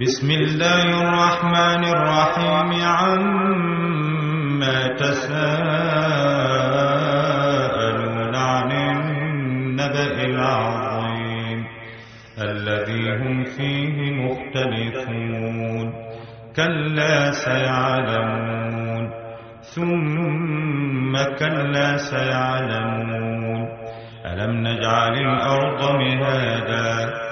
بسم الله الرحمن الرحيم عما تساءلون عن النبأ العظيم الذي هم فيه مختلفون كلا سيعلمون ثم كلا سيعلمون ألم نجعل الأرض مهادا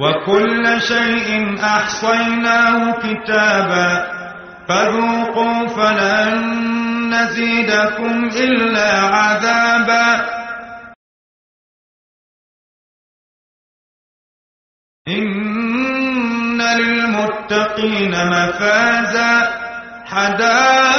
وكل شيء أحصيناه كتابا فذوقوا فلن نزيدكم إلا عذابا. إن للمتقين مفازا. حدائق